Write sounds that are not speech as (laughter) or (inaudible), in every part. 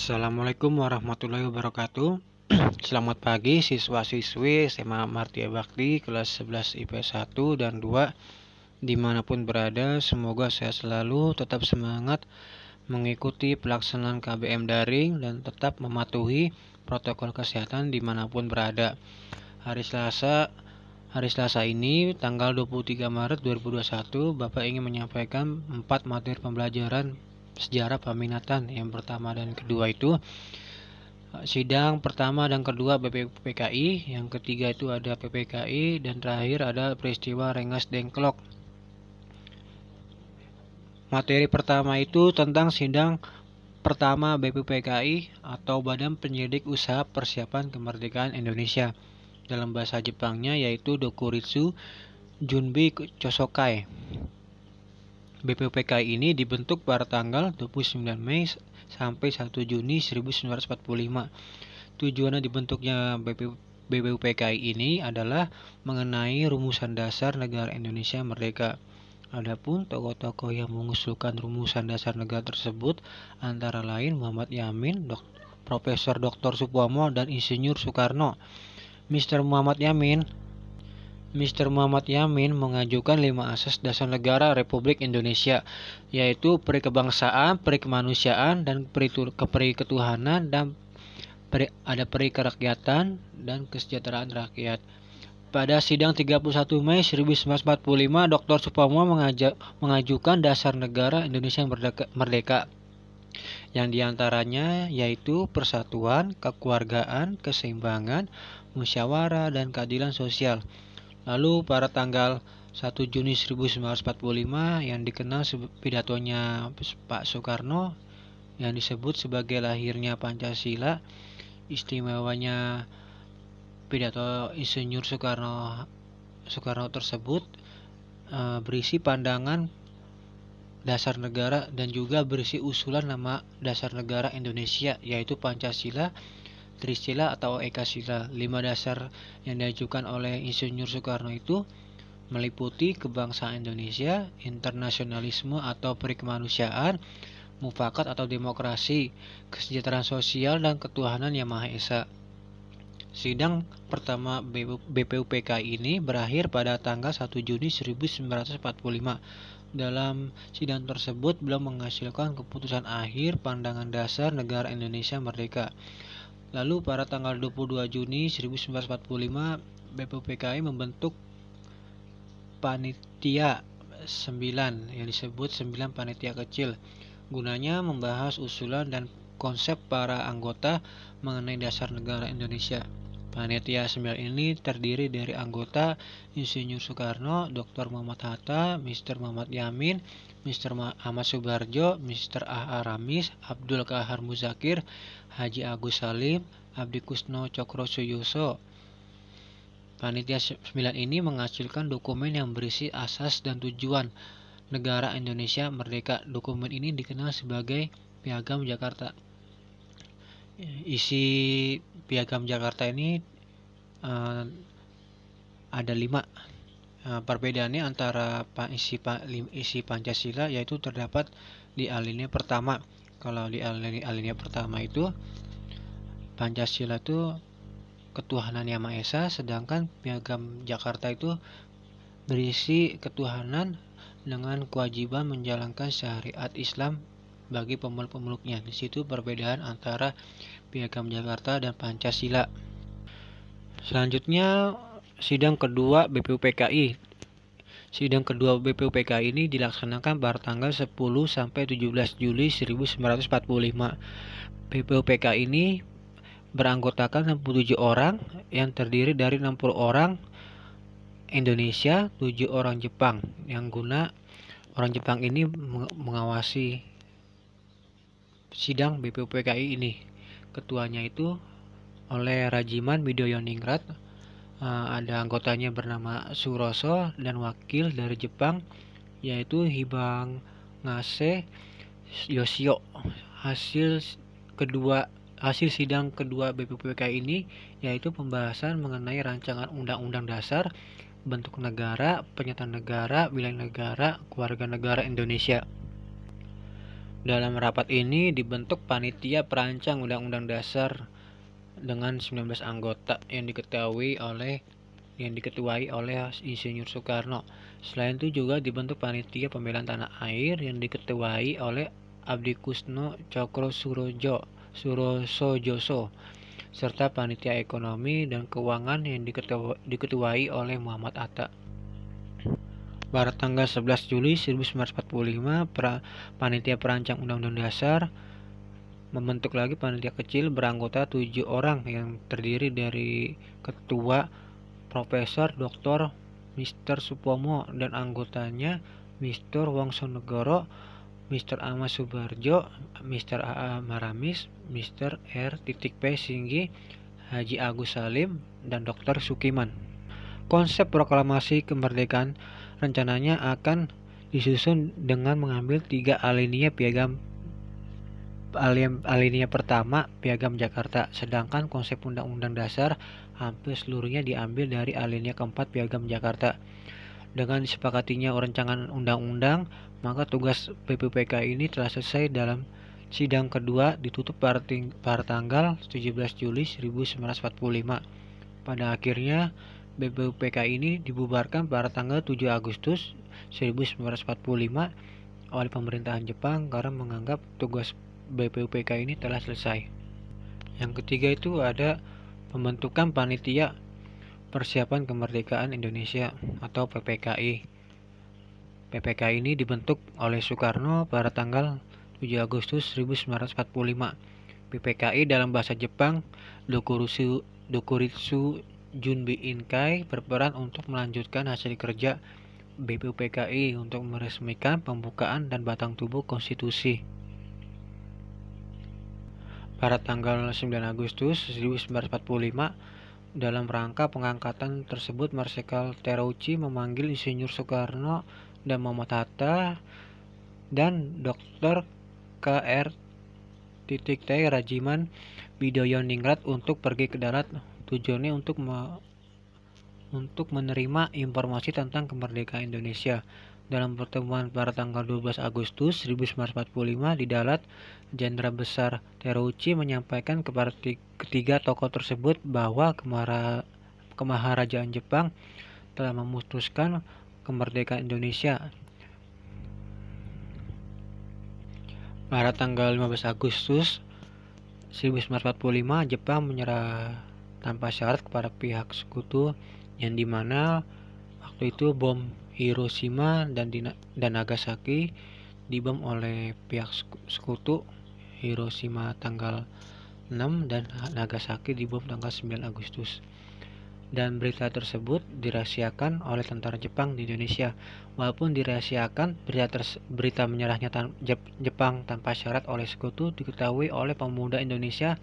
Assalamualaikum warahmatullahi wabarakatuh. (clears throat) Selamat pagi siswa-siswi SMA Martia Bakti kelas 11 IP 1 dan 2 Di mana pun berada semoga saya selalu tetap semangat mengikuti pelaksanaan KBM daring dan tetap mematuhi protokol kesehatan di mana pun berada. Hari Selasa Hari Selasa ini, tanggal 23 Maret 2021, Bapak ingin menyampaikan empat materi pembelajaran sejarah peminatan yang pertama dan kedua itu sidang pertama dan kedua BPPKI yang ketiga itu ada PPKI dan terakhir ada peristiwa Rengas Dengklok. Materi pertama itu tentang sidang pertama BPPKI atau Badan Penyidik Usaha Persiapan Kemerdekaan Indonesia dalam bahasa Jepangnya yaitu Dokuritsu Junbi Chosokai BPUPK ini dibentuk pada tanggal 29 Mei sampai 1 Juni 1945. Tujuannya dibentuknya BPUPK ini adalah mengenai rumusan dasar negara Indonesia merdeka. Adapun tokoh-tokoh yang mengusulkan rumusan dasar negara tersebut antara lain Muhammad Yamin, Dok, Profesor Dr. Supomo, dan Insinyur Soekarno. Mr. Muhammad Yamin Mr. Muhammad Yamin mengajukan lima asas dasar negara Republik Indonesia, yaitu peri kebangsaan, peri kemanusiaan, dan peri, peri ketuhanan, dan peri, ada peri kerakyatan dan kesejahteraan rakyat. Pada sidang 31 Mei 1945, Dr. Supomo mengajukan dasar negara Indonesia merdeka, merdeka yang di antaranya yaitu persatuan, kekeluargaan, keseimbangan, musyawarah, dan keadilan sosial. Lalu pada tanggal 1 Juni 1945 yang dikenal pidatonya Pak Soekarno yang disebut sebagai lahirnya Pancasila istimewanya pidato Insinyur Soekarno Soekarno tersebut e, berisi pandangan dasar negara dan juga berisi usulan nama dasar negara Indonesia yaitu Pancasila Trisila atau Ekasila. Lima dasar yang diajukan oleh Insinyur Soekarno itu meliputi kebangsaan Indonesia, internasionalisme atau perikemanusiaan, mufakat atau demokrasi, kesejahteraan sosial, dan ketuhanan yang Maha Esa. Sidang pertama BPUPK ini berakhir pada tanggal 1 Juni 1945. Dalam sidang tersebut belum menghasilkan keputusan akhir pandangan dasar negara Indonesia merdeka. Lalu pada tanggal 22 Juni 1945 BPUPKI membentuk panitia 9 yang disebut 9 panitia kecil gunanya membahas usulan dan konsep para anggota mengenai dasar negara Indonesia. Panitia 9 ini terdiri dari anggota Insinyur Soekarno, Dr. Muhammad Hatta, Mr. Muhammad Yamin, Mr. Ahmad Subarjo, Mr. A. Aramis, Abdul Kahar Muzakir, Haji Agus Salim, Abdi Kusno Cokro Suyoso. Panitia 9 ini menghasilkan dokumen yang berisi asas dan tujuan negara Indonesia merdeka. Dokumen ini dikenal sebagai Piagam Jakarta isi piagam Jakarta ini uh, ada lima uh, perbedaannya antara isi isi Pancasila yaitu terdapat di alinea pertama. Kalau di alinea, alinea pertama itu Pancasila itu ketuhanan yang Maha Esa sedangkan piagam Jakarta itu berisi ketuhanan dengan kewajiban menjalankan syariat Islam bagi pemeluk-pemeluknya. Di situ perbedaan antara Piagam Jakarta dan Pancasila. Selanjutnya sidang kedua BPUPKI. Sidang kedua BPUPKI ini dilaksanakan pada tanggal 10 sampai 17 Juli 1945. BPUPKI ini beranggotakan 67 orang yang terdiri dari 60 orang Indonesia, 7 orang Jepang yang guna orang Jepang ini mengawasi sidang BPUPKI ini. Ketuanya itu oleh Rajiman Widoyoningrat. Uh, ada anggotanya bernama Suroso dan wakil dari Jepang yaitu Hibang Ngase Yoshio. Hasil kedua hasil sidang kedua BPUPKI ini yaitu pembahasan mengenai rancangan undang-undang dasar bentuk negara, penyataan negara, wilayah negara, keluarga negara Indonesia. Dalam rapat ini dibentuk panitia perancang Undang-Undang Dasar dengan 19 anggota yang diketahui oleh yang diketuai oleh Insinyur Soekarno. Selain itu juga dibentuk panitia pembelaan tanah air yang diketuai oleh Abdi Kusno Cokro Surojo Surosojoso serta panitia ekonomi dan keuangan yang diketuai oleh Muhammad Atta. Pada tanggal 11 Juli 1945, pra, panitia perancang Undang-Undang Dasar membentuk lagi panitia kecil beranggota tujuh orang yang terdiri dari ketua, profesor, doktor, Mr. Supomo dan anggotanya Mr. Wongsonegoro, Mr. Ahmad Subarjo, Mr. A.A. Maramis, Mr. R. Titik P. Singgi, Haji Agus Salim, dan Dr. Sukiman. Konsep proklamasi kemerdekaan rencananya akan disusun dengan mengambil tiga alinea piagam alinea pertama piagam Jakarta, sedangkan konsep undang-undang dasar hampir seluruhnya diambil dari alinea keempat piagam Jakarta. Dengan disepakatinya rancangan undang-undang, maka tugas PPPK ini telah selesai dalam sidang kedua ditutup pada, tanggal 17 Juli 1945. Pada akhirnya, BPUPK ini dibubarkan pada tanggal 7 Agustus 1945 oleh pemerintahan Jepang karena menganggap tugas BPUPK ini telah selesai. Yang ketiga itu ada pembentukan panitia persiapan kemerdekaan Indonesia atau PPKI. PPKI ini dibentuk oleh Soekarno pada tanggal 7 Agustus 1945. PPKI dalam bahasa Jepang Dokuritsu, Dokuritsu Junbi Inkai berperan untuk melanjutkan hasil kerja BPUPKI untuk meresmikan pembukaan dan batang tubuh konstitusi. Pada tanggal 9 Agustus 1945, dalam rangka pengangkatan tersebut Marsikal Terauchi memanggil Insinyur Soekarno dan Muhammad Hatta dan Dr. KR titik T Rajiman Ningrat untuk pergi ke darat Tujuannya untuk me untuk menerima informasi tentang kemerdekaan Indonesia. Dalam pertemuan pada tanggal 12 Agustus 1945 di Dalat, Jenderal Besar Terauchi menyampaikan kepada ketiga tokoh tersebut bahwa kemara, kemaharajaan Jepang telah memutuskan kemerdekaan Indonesia. Pada tanggal 15 Agustus 1945, Jepang menyerah tanpa syarat kepada pihak sekutu yang di mana waktu itu bom Hiroshima dan, dan Nagasaki dibom oleh pihak sekutu Hiroshima tanggal 6 dan Nagasaki dibom tanggal 9 Agustus dan berita tersebut dirahasiakan oleh tentara Jepang di Indonesia. Walaupun dirahasiakan, berita, berita menyerahnya tan Jepang tanpa syarat oleh sekutu diketahui oleh pemuda Indonesia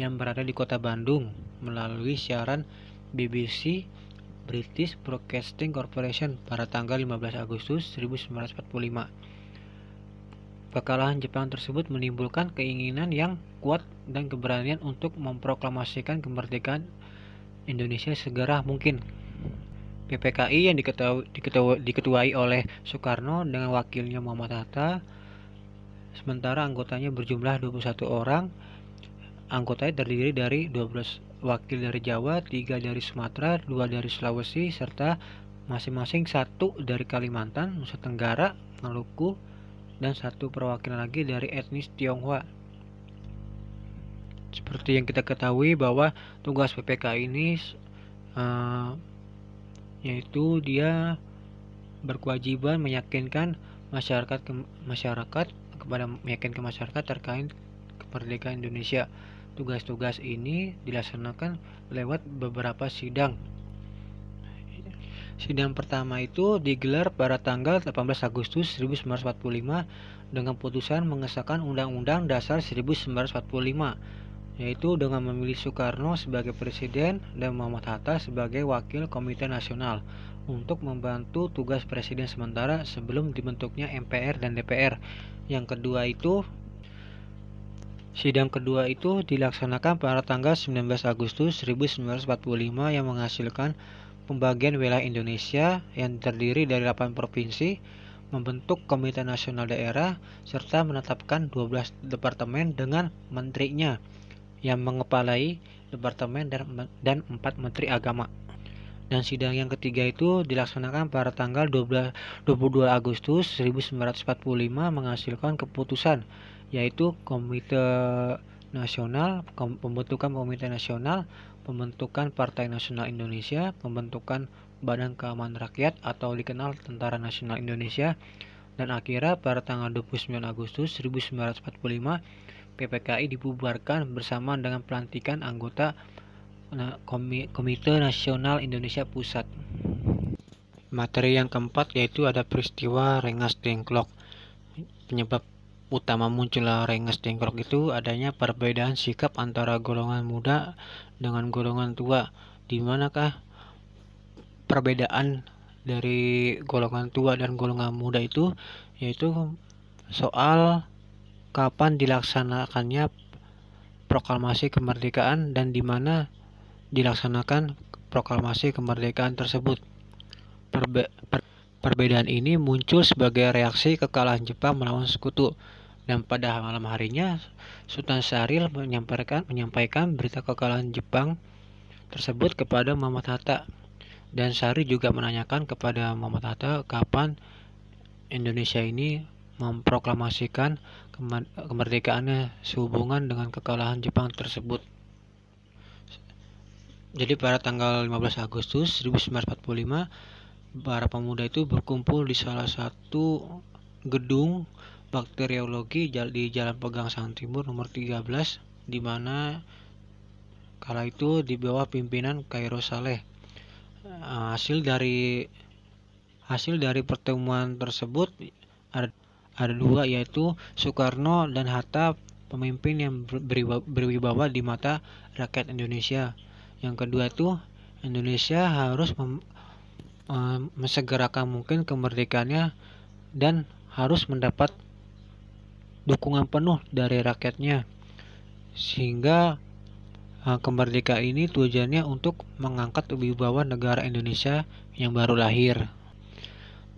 yang berada di kota Bandung melalui siaran BBC British Broadcasting Corporation pada tanggal 15 Agustus 1945. Kekalahan Jepang tersebut menimbulkan keinginan yang kuat dan keberanian untuk memproklamasikan kemerdekaan Indonesia segera mungkin. PPKI yang diketuai, diketuai, oleh Soekarno dengan wakilnya Muhammad Hatta, sementara anggotanya berjumlah 21 orang, Anggotanya terdiri dari 12 wakil dari Jawa, 3 dari Sumatera, 2 dari Sulawesi, serta masing-masing satu dari Kalimantan, Nusa Tenggara, Maluku, dan satu perwakilan lagi dari etnis Tionghoa. Seperti yang kita ketahui bahwa tugas PPK ini uh, yaitu dia berkewajiban meyakinkan masyarakat ke masyarakat kepada meyakinkan masyarakat terkait kemerdekaan Indonesia. Tugas-tugas ini dilaksanakan lewat beberapa sidang. Sidang pertama itu digelar pada tanggal 18 Agustus 1945 dengan putusan mengesahkan Undang-Undang Dasar 1945 yaitu dengan memilih Soekarno sebagai presiden dan Muhammad Hatta sebagai wakil Komite Nasional untuk membantu tugas presiden sementara sebelum dibentuknya MPR dan DPR. Yang kedua itu Sidang kedua itu dilaksanakan pada tanggal 19 Agustus 1945 yang menghasilkan pembagian wilayah Indonesia yang terdiri dari 8 provinsi membentuk Komite Nasional Daerah serta menetapkan 12 departemen dengan menterinya yang mengepalai departemen dan, dan 4 menteri agama. Dan sidang yang ketiga itu dilaksanakan pada tanggal 12, 22 Agustus 1945 menghasilkan keputusan yaitu Komite Nasional, pembentukan Komite Nasional, pembentukan Partai Nasional Indonesia, pembentukan Badan Keamanan Rakyat atau dikenal Tentara Nasional Indonesia dan akhirnya pada tanggal 29 Agustus 1945 PPKI dibubarkan bersama dengan pelantikan anggota Komite Nasional Indonesia Pusat. Materi yang keempat yaitu ada peristiwa Rengas Dengklok. Penyebab utama munculnya Rengas Dengklok itu adanya perbedaan sikap antara golongan muda dengan golongan tua. Di manakah perbedaan dari golongan tua dan golongan muda itu yaitu soal kapan dilaksanakannya proklamasi kemerdekaan dan di mana dilaksanakan proklamasi kemerdekaan tersebut. Perbe per perbedaan ini muncul sebagai reaksi kekalahan Jepang melawan sekutu dan pada malam harinya Sultan Syaril menyampaikan menyampaikan berita kekalahan Jepang tersebut kepada Muhammad Hatta dan Sari juga menanyakan kepada Muhammad Hatta kapan Indonesia ini memproklamasikan kemerdekaannya sehubungan dengan kekalahan Jepang tersebut. Jadi pada tanggal 15 Agustus 1945 para pemuda itu berkumpul di salah satu gedung bakteriologi di Jalan Pegang Sang Timur nomor 13 di mana kala itu di bawah pimpinan Kairo Saleh Eh, hasil dari hasil dari pertemuan tersebut ada ada dua yaitu Soekarno dan Hatta pemimpin yang berwibawa di mata rakyat Indonesia. Yang kedua itu Indonesia harus mem, uh, mesegerakan mungkin kemerdekaannya dan harus mendapat dukungan penuh dari rakyatnya sehingga Eh, kemerdekaan ini tujuannya untuk mengangkat wibawa negara Indonesia yang baru lahir.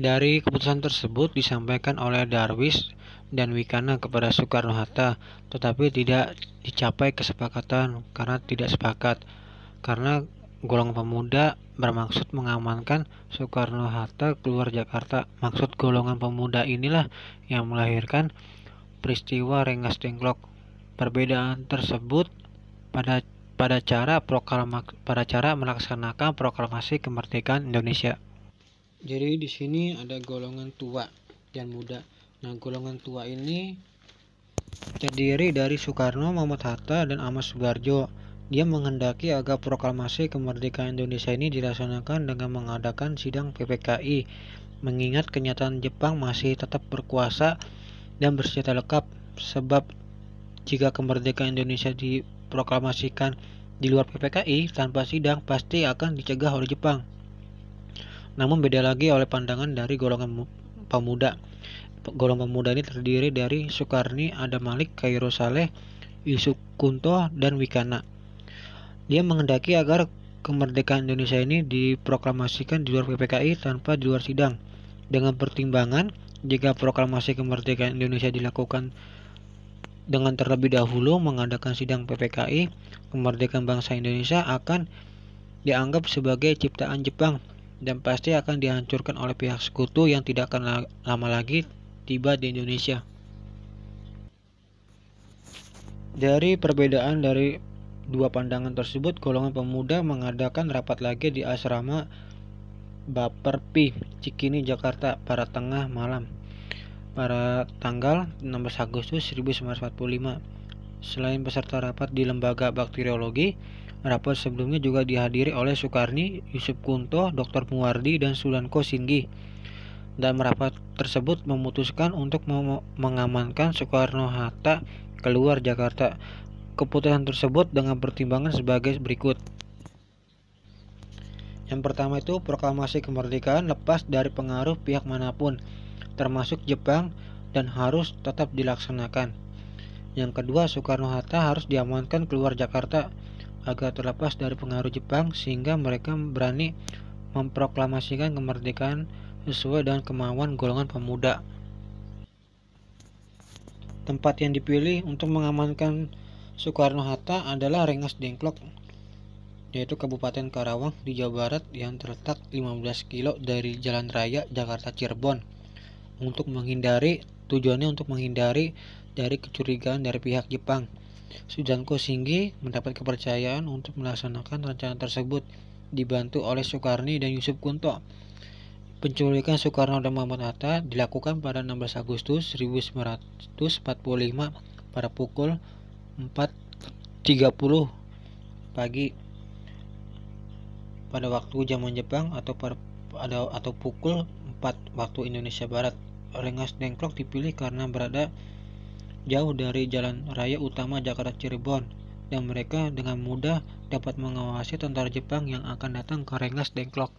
Dari keputusan tersebut disampaikan oleh Darwis dan Wikana kepada Soekarno-Hatta, tetapi tidak dicapai kesepakatan karena tidak sepakat. Karena golongan pemuda bermaksud mengamankan Soekarno-Hatta keluar Jakarta. Maksud golongan pemuda inilah yang melahirkan peristiwa Rengas Dengklok. Perbedaan tersebut pada pada cara proklama pada cara melaksanakan proklamasi kemerdekaan Indonesia. Jadi di sini ada golongan tua dan muda. Nah, golongan tua ini terdiri dari Soekarno, Muhammad Hatta, dan Ahmad Subarjo. Dia menghendaki agar proklamasi kemerdekaan Indonesia ini dilaksanakan dengan mengadakan sidang PPKI, mengingat kenyataan Jepang masih tetap berkuasa dan bersenjata lengkap, sebab jika kemerdekaan Indonesia di proklamasikan di luar PPKI tanpa sidang pasti akan dicegah oleh Jepang. Namun beda lagi oleh pandangan dari golongan pemuda. Golongan pemuda ini terdiri dari Soekarni, Ada Malik, Kairo Saleh, Yusuf Kunto, dan Wikana. Dia menghendaki agar kemerdekaan Indonesia ini diproklamasikan di luar PPKI tanpa di luar sidang. Dengan pertimbangan, jika proklamasi kemerdekaan Indonesia dilakukan dengan terlebih dahulu mengadakan sidang PPKI, kemerdekaan bangsa Indonesia akan dianggap sebagai ciptaan Jepang dan pasti akan dihancurkan oleh pihak sekutu yang tidak akan lama lagi tiba di Indonesia. Dari perbedaan dari dua pandangan tersebut, golongan pemuda mengadakan rapat lagi di asrama Baperpi, Cikini, Jakarta pada tengah malam pada tanggal 16 Agustus 1945. Selain peserta rapat di Lembaga Bakteriologi, rapat sebelumnya juga dihadiri oleh Soekarni, Yusuf Kunto, Dr. Muwardi, dan Sulanko Singgi. Dan rapat tersebut memutuskan untuk mengamankan Soekarno-Hatta keluar Jakarta. Keputusan tersebut dengan pertimbangan sebagai berikut. Yang pertama itu proklamasi kemerdekaan lepas dari pengaruh pihak mana pun termasuk Jepang dan harus tetap dilaksanakan. Yang kedua, Soekarno-Hatta harus diamankan keluar Jakarta agar terlepas dari pengaruh Jepang sehingga mereka berani memproklamasikan kemerdekaan sesuai dengan kemauan golongan pemuda. Tempat yang dipilih untuk mengamankan Soekarno-Hatta adalah Rengas Dengklok, yaitu Kabupaten Karawang di Jawa Barat yang terletak 15 kilo dari Jalan Raya Jakarta Cirebon. Untuk menghindari tujuannya untuk menghindari dari kecurigaan dari pihak Jepang. Sujanko Singgi mendapat kepercayaan untuk melaksanakan rencana tersebut dibantu oleh Soekarni dan Yusuf Kunto. Penculikan Soekarno dan Muhammad Hatta dilakukan pada 16 Agustus 1945 pada pukul 4.30 pagi pada waktu zaman Jepang atau pada atau pukul 4 waktu Indonesia Barat. Rengas Dengklok dipilih karena berada jauh dari jalan raya utama Jakarta Cirebon dan mereka dengan mudah dapat mengawasi tentara Jepang yang akan datang ke Rengas Dengklok.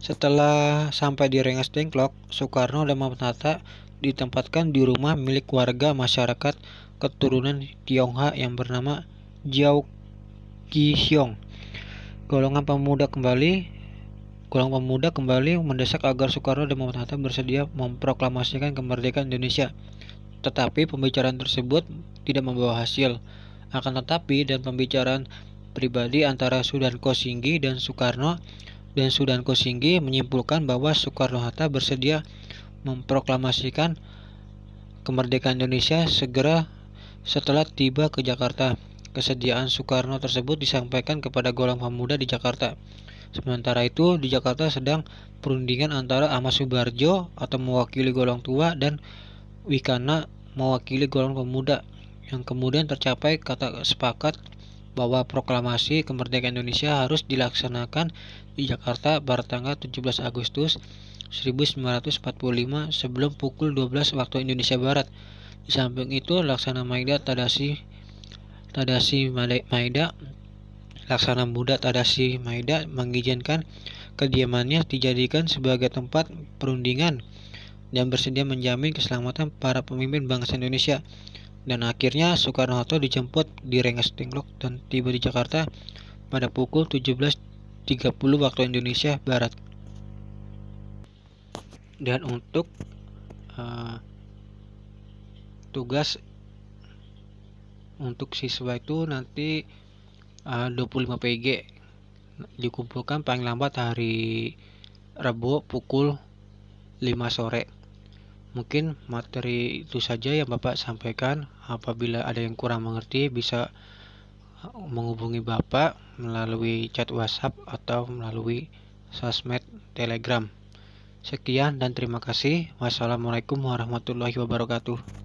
Setelah sampai di Rengas Dengklok, Soekarno dan Hatta ditempatkan di rumah milik warga masyarakat keturunan Tionghoa yang bernama Jiao Qixiong. Golongan pemuda kembali golongan pemuda kembali mendesak agar Soekarno dan Muhammad Hatta bersedia memproklamasikan kemerdekaan Indonesia. Tetapi pembicaraan tersebut tidak membawa hasil. Akan tetapi dan pembicaraan pribadi antara Sudanko Singgi dan Soekarno dan Sudanko Singgi menyimpulkan bahwa Soekarno-Hatta bersedia memproklamasikan kemerdekaan Indonesia segera setelah tiba ke Jakarta. Kesediaan Soekarno tersebut disampaikan kepada golongan pemuda di Jakarta. Sementara itu, di Jakarta sedang perundingan antara Ahmad Subarjo atau mewakili golongan tua dan Wikana mewakili golongan pemuda yang kemudian tercapai kata sepakat bahwa proklamasi kemerdekaan Indonesia harus dilaksanakan di Jakarta pada tanggal 17 Agustus 1945 sebelum pukul 12 waktu Indonesia Barat. Di samping itu, Laksana Maida Tadashi Tadashi Maida Laksana Buddha Tadashi Maida mengizinkan kediamannya dijadikan sebagai tempat perundingan dan bersedia menjamin keselamatan para pemimpin bangsa Indonesia dan akhirnya Soekarno-Hatta dijemput di Rengas Dengklok dan tiba di Jakarta pada pukul 17.30 waktu Indonesia Barat. Dan untuk uh, tugas untuk siswa itu nanti uh, 25 PG dikumpulkan paling lambat hari Rabu pukul 5 sore. Mungkin materi itu saja yang Bapak sampaikan. Apabila ada yang kurang mengerti bisa menghubungi Bapak melalui chat WhatsApp atau melalui sosmed Telegram. Sekian dan terima kasih. Wassalamualaikum warahmatullahi wabarakatuh.